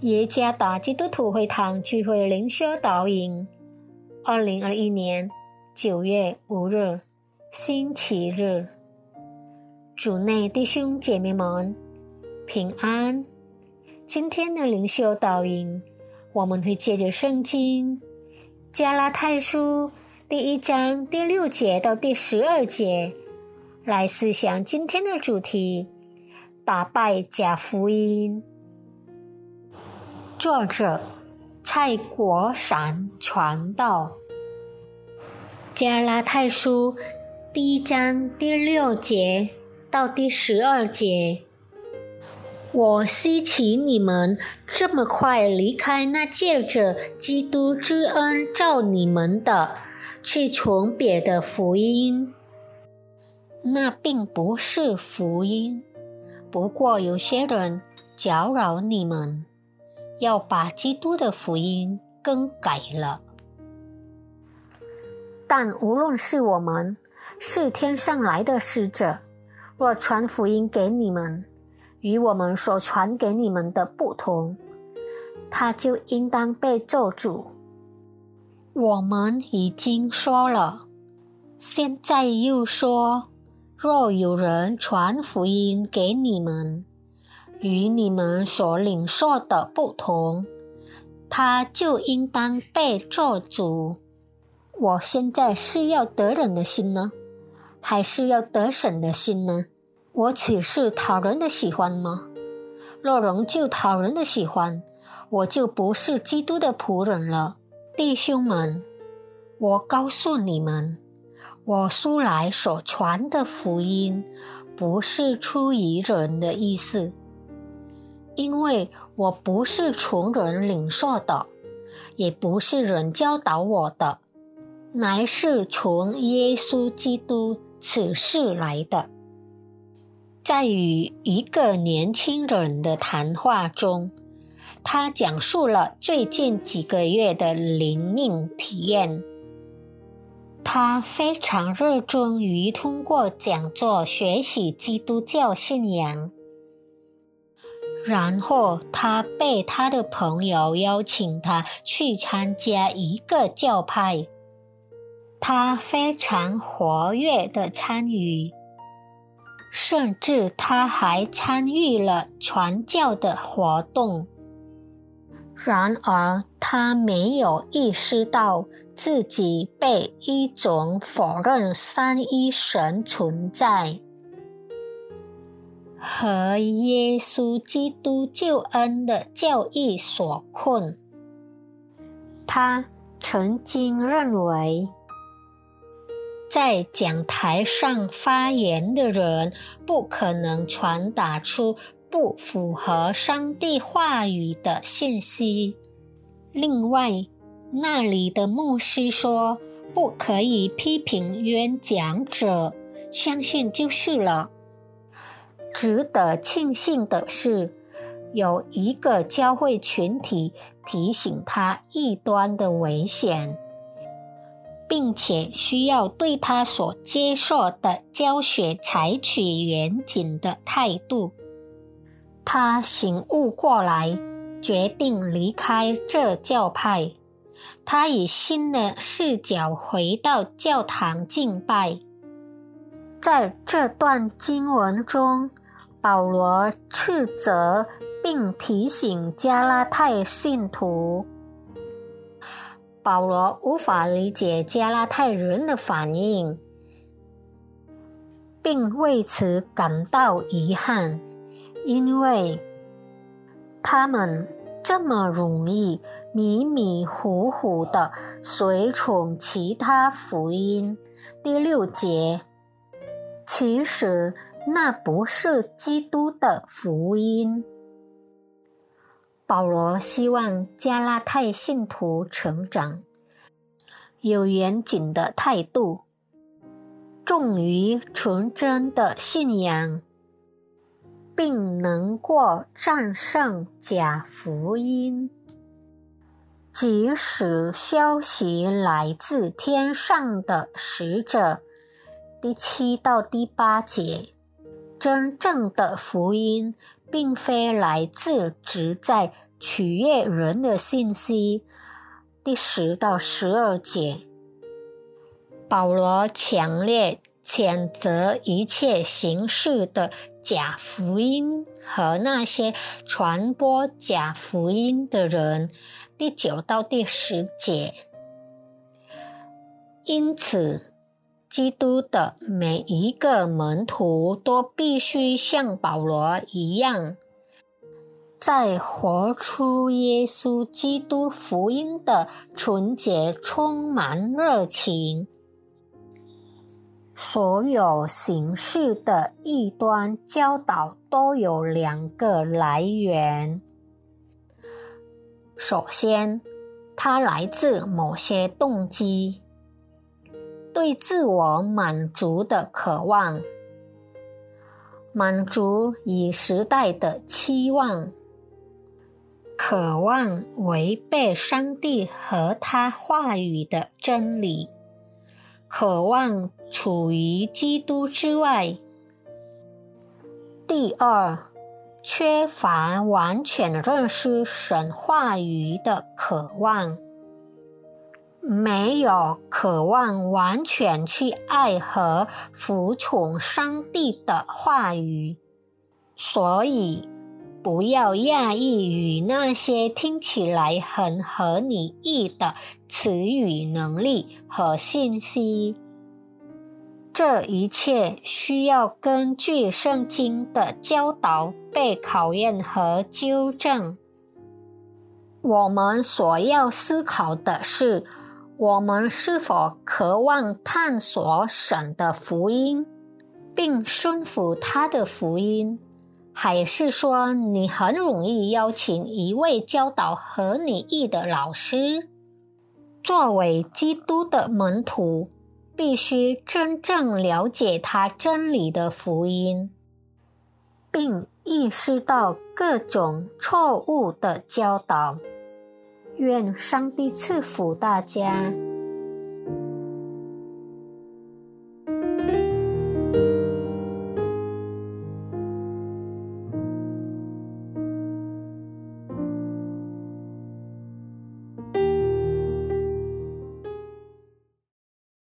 耶加达基督徒会堂聚会灵修导引，二零二一年九月五日，星期日，主内弟兄姐妹们平安。今天的灵修导引，我们会借着圣经加拉太书第一章第六节到第十二节来思想今天的主题：打败假福音。作者蔡国闪传道，加拉太书第一章第六节到第十二节。我希奇你们这么快离开那借着基督之恩召你们的，去从别的福音。那并不是福音，不过有些人搅扰你们。要把基督的福音更改了，但无论是我们是天上来的使者，若传福音给你们，与我们所传给你们的不同，他就应当被咒诅。我们已经说了，现在又说，若有人传福音给你们，与你们所领受的不同，他就应当被做主。我现在是要得人的心呢，还是要得神的心呢？我岂是讨人的喜欢吗？若仍旧讨人的喜欢，我就不是基督的仆人了。弟兄们，我告诉你们，我素来所传的福音，不是出于人的意思。因为我不是从人领受的，也不是人教导我的，乃是从耶稣基督此世来的。在与一个年轻人的谈话中，他讲述了最近几个月的灵命体验。他非常热衷于通过讲座学习基督教信仰。然后他被他的朋友邀请他去参加一个教派，他非常活跃的参与，甚至他还参与了传教的活动。然而他没有意识到自己被一种否认三一神存在。和耶稣基督救恩的教义所困。他曾经认为，在讲台上发言的人不可能传达出不符合上帝话语的信息。另外，那里的牧师说不可以批评原讲者，相信就是了。值得庆幸的是，有一个教会群体提醒他异端的危险，并且需要对他所接受的教学采取严谨的态度。他醒悟过来，决定离开这教派。他以新的视角回到教堂敬拜。在这段经文中。保罗斥责并提醒加拉太信徒，保罗无法理解加拉太人的反应，并为此感到遗憾，因为他们这么容易迷迷糊糊的随从其他福音。第六节，其实。那不是基督的福音。保罗希望加拉太信徒成长，有严谨的态度，重于纯真的信仰，并能过战胜假福音。即使消息来自天上的使者，第七到第八节。真正的福音，并非来自只在取悦人的信息。第十到十二节，保罗强烈谴责一切形式的假福音和那些传播假福音的人。第九到第十节，因此，基督的每一个门徒都必须像保罗一样。在活出耶稣基督福音的纯洁，充满热情。所有形式的异端教导都有两个来源。首先，它来自某些动机，对自我满足的渴望，满足与时代的期望。渴望违背上帝和他话语的真理，渴望处于基督之外。第二，缺乏完全认识神话语的渴望，没有渴望完全去爱和服从上帝的话语，所以。不要讶异于那些听起来很合你意的词语、能力和信息。这一切需要根据圣经的教导被考验和纠正。我们所要思考的是：我们是否渴望探索神的福音，并顺服他的福音？还是说，你很容易邀请一位教导合你意的老师？作为基督的门徒，必须真正了解他真理的福音，并意识到各种错误的教导。愿上帝赐福大家。